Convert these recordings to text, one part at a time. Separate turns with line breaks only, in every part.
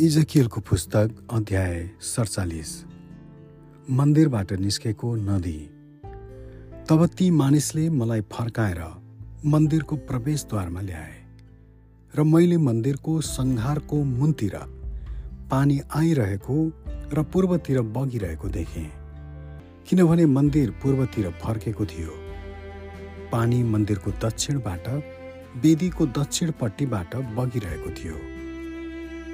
इजकियलको पुस्तक अध्याय सडचालिस। मन्दिरबाट निस्केको नदी। तब ती मानिसले मलाई फर्काएर मन्दिरको प्रवेशद्वारमा ल्याए र मैले मन्दिरको सङ्घारको मुनतिर पानी आइरहेको र पूर्वतिर बगिरहेको देखेँ किनभने मन्दिर पूर्वतिर फर्केको थियो। पानी मन्दिरको दक्षिणबाट वेदीको दक्षिणपट्टिबाट बगिरहेको थियो।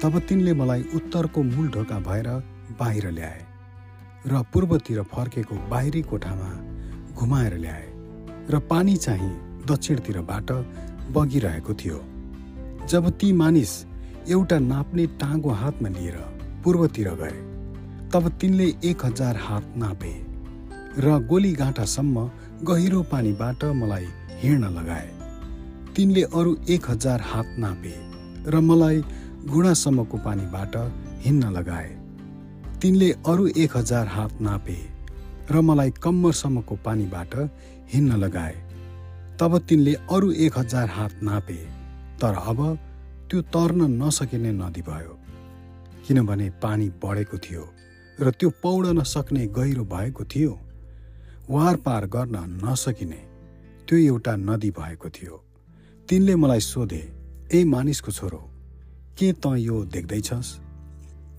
तब तिनले मलाई उत्तरको मूल ढोका भएर बाहिर ल्याए र पूर्वतिर फर्केको बाहिरी कोठामा घुमाएर ल्याए र पानी चाहिँ दक्षिणतिरबाट बगिरहेको थियो। जब ती मानिस एउटा नाप्ने टाँगो हातमा लिएर पूर्वतिर गए तब तिनले एक हजार हात नापे र गोलीगाँठासम्म गहिरो पानीबाट मलाई हिँड्न लगाए। तिनले अरू एक हजार हात नापे र मलाई घुँडासम्मको पानीबाट हिँड्न लगाए। तिनले अरू एक हजार हात नापे र मलाई कम्मरसम्मको पानीबाट हिँड्न लगाए। तब तिनले अरू एक हजार हात नापे तर अब त्यो तर्न नसकिने नदी भयो। किनभने पानी बढेको थियो र त्यो पौडन सक्ने गहिरो भएको थियो। वार पार गर्न नसकिने त्यो एउटा नदी भएको थियो। तिनले मलाई सोधे ए मानिसको छोरो के त यो देख्दैछस्?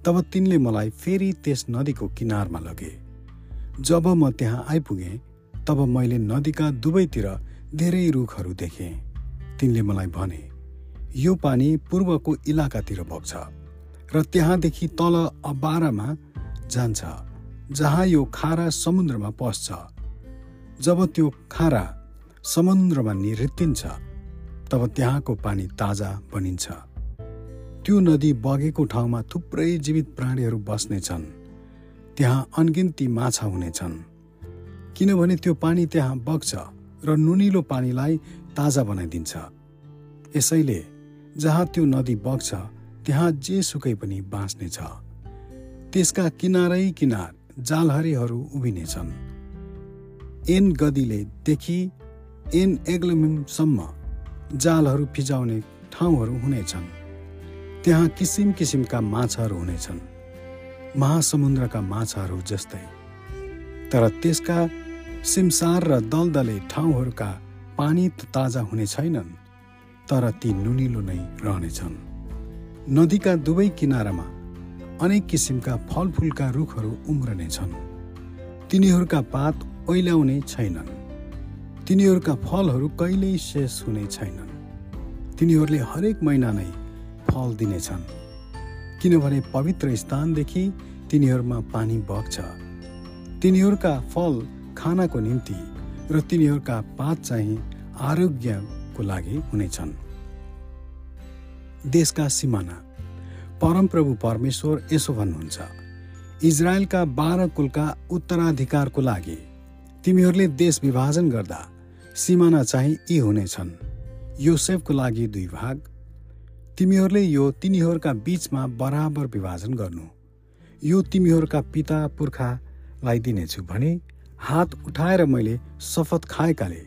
तब तिनले मलाई फेरि त्यस नदीको किनारमा लगे। जब म त्यहाँ आइपुगेँ तब मैले नदीका दुवैतिर धेरै रुखहरू देखेँ। तिनले मलाई भने यो पानी पूर्वको इलाकातिर बग्छ र त्यहाँदेखि तल अबारामा जान्छ जहाँ यो खारा समुद्रमा पस्छ। जब त्यो खारा समुद्रमा निरित्तिन्छ तब त्यहाँको पानी ताजा बनिन्छ। त्यो नदी बगेको ठाउँमा थुप्रै जीवित प्राणीहरू बस्नेछन्। त्यहाँ अनगिन्ती माछा हुनेछन्। किनभने त्यो पानी त्यहाँ बग्छ र नुनिलो पानीलाई ताजा बनाइदिन्छ। यसैले जहाँ त्यो नदी बग्छ त्यहाँ जे सुकै पनि बाँच्नेछ। त्यसका किनारै किनार जालहरीहरू उभिनेछन्। एन गदीले देखि एन एग्लमिमसम्म जालहरू फिजाउने ठाउँहरू हुनेछन्। त्यहाँ किसिम किसिमका माछाहरू हुनेछन्। महासमुद्रका माछाहरू जस्तै। तर त्यसका सिमसार र दलदले ठाउँहरूका पानी ताजा हुने छैनन् तर ती नुनिलो नै रहनेछन्। नदीका दुवै किनारामा अनेक किसिमका फलफुलका रुखहरू उम्रनेछन्। तिनीहरूका पात ओइल्याउने छैनन्। तिनीहरूका फलहरू कहिल्यै शेष हुने छैनन्। तिनीहरूले हरेक महिना नै फल दिनेछन्। किनभने पवित्र स्थानदेखि तिनीहरूमा पानी बग्छ। तिनीहरूका फल खानाको निम्ति र तिनीहरूका पात चाहिँ आरोग्यको लागि हुनेछन्। देशका सिमाना। परमप्रभु परमेश्वर यसो भन्नुहुन्छ इजरायलका बाह्र कुलका उत्तराधिकारको लागि तिमीहरूले देश विभाजन गर्दा सिमाना चाहिँ यी हुनेछन्। योसेफको लागि दुई भाग तिमीहरूले यो तिनीहरूका बीचमा बराबर विभाजन गर्नु। यो तिमीहरूका पिता पुर्खालाई दिनेछु भने हात उठाएर मैले शपथ खाएकाले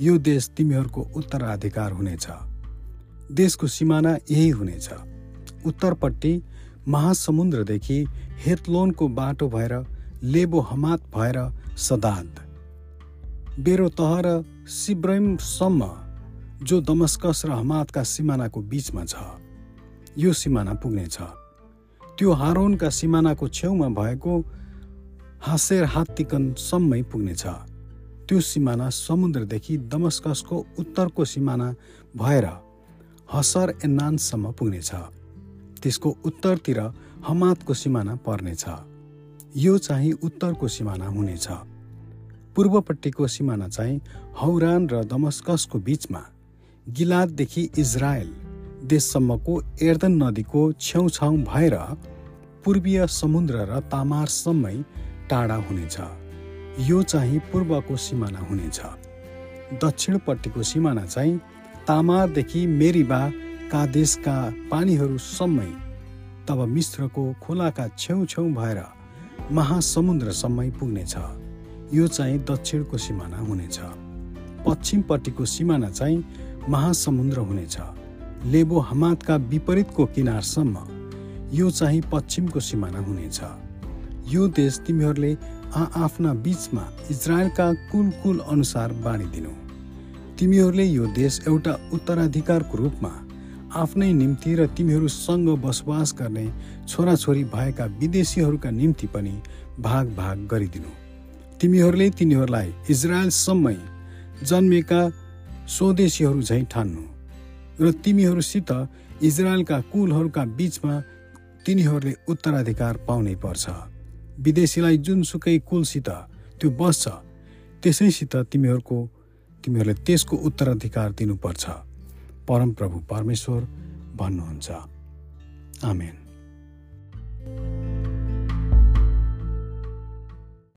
यो देश तिमीहरूको उत्तराधिकार हुनेछ। देशको सिमाना यही हुनेछ। उत्तरपट्टि महासमुद्रदेखि हेतलोनको बाटो भएर लेबो हमात भएर सदाद बेरो तह र सिब्रमसम्म जो दमस्कस र हमातका सिमानाको बीचमा छ यो सिमाना पुग्नेछ। त्यो हारोनका सिमानाको छेउमा भएको हासेर हात्तिकनसम्मै पुग्नेछ। त्यो सिमाना समुद्रदेखि दमस्कसको उत्तरको सिमाना भएर हसर एन्नानसम्म पुग्नेछ। त्यसको उत्तरतिर हमातको सिमाना पर्नेछ। यो चाहिँ उत्तरको सिमाना हुनेछ। पूर्वपट्टिको सिमाना चाहिँ हौरान र दमस्कसको बीचमा गिलाददेखि इजरायल देशसम्मको एर्दन नदीको छेउछाउ भएर पूर्वीय समुद्र र तामारसम्मै टाढा हुनेछ। यो चाहिँ पूर्वको सिमाना हुनेछ। दक्षिणपट्टिको सिमाना चाहिँ तामारदेखि मेरिबा कादेशका पानीहरूसम्मै तब मिश्रको खोलाका छेउछेउ भएर महासमुद्रसम्मै पुग्नेछ। यो चाहिँ दक्षिणको सिमाना हुनेछ। पश्चिमपट्टिको सिमाना चाहिँ महासमुद्र हुनेछ। लेबो हमातका विपरीतको किनारसम्म यो चाहिँ पश्चिमको सिमाना हुनेछ। यो देश तिमीहरूले आफ्ना बीचमा इजरायलका कुल कुल अनुसार बाँडिदिनु। तिमीहरूले यो देश एउटा उत्तराधिकारको रूपमा आफ्नै निम्ति र तिमीहरूसँग बसोबास गर्ने छोराछोरी भएका विदेशीहरूका निम्ति पनि भाग भाग गरिदिनु। तिमीहरूले तिनीहरूलाई इजरायलसम्मै जन्मेका स्वदेशीहरू झैँ ठान्नु। र तिमीहरूसित इजरायलका कुलहरूका बिचमा तिनीहरूले उत्तराधिकार पाउनै पर्छ। विदेशीलाई जुनसुकै कुलसित त्यो बस्छ त्यसैसित तिमीहरूको तिमीहरूले त्यसको उत्तराधिकार दिनुपर्छ। परमप्रभु परमेश्वर भन्नुहुन्छ। आमेन।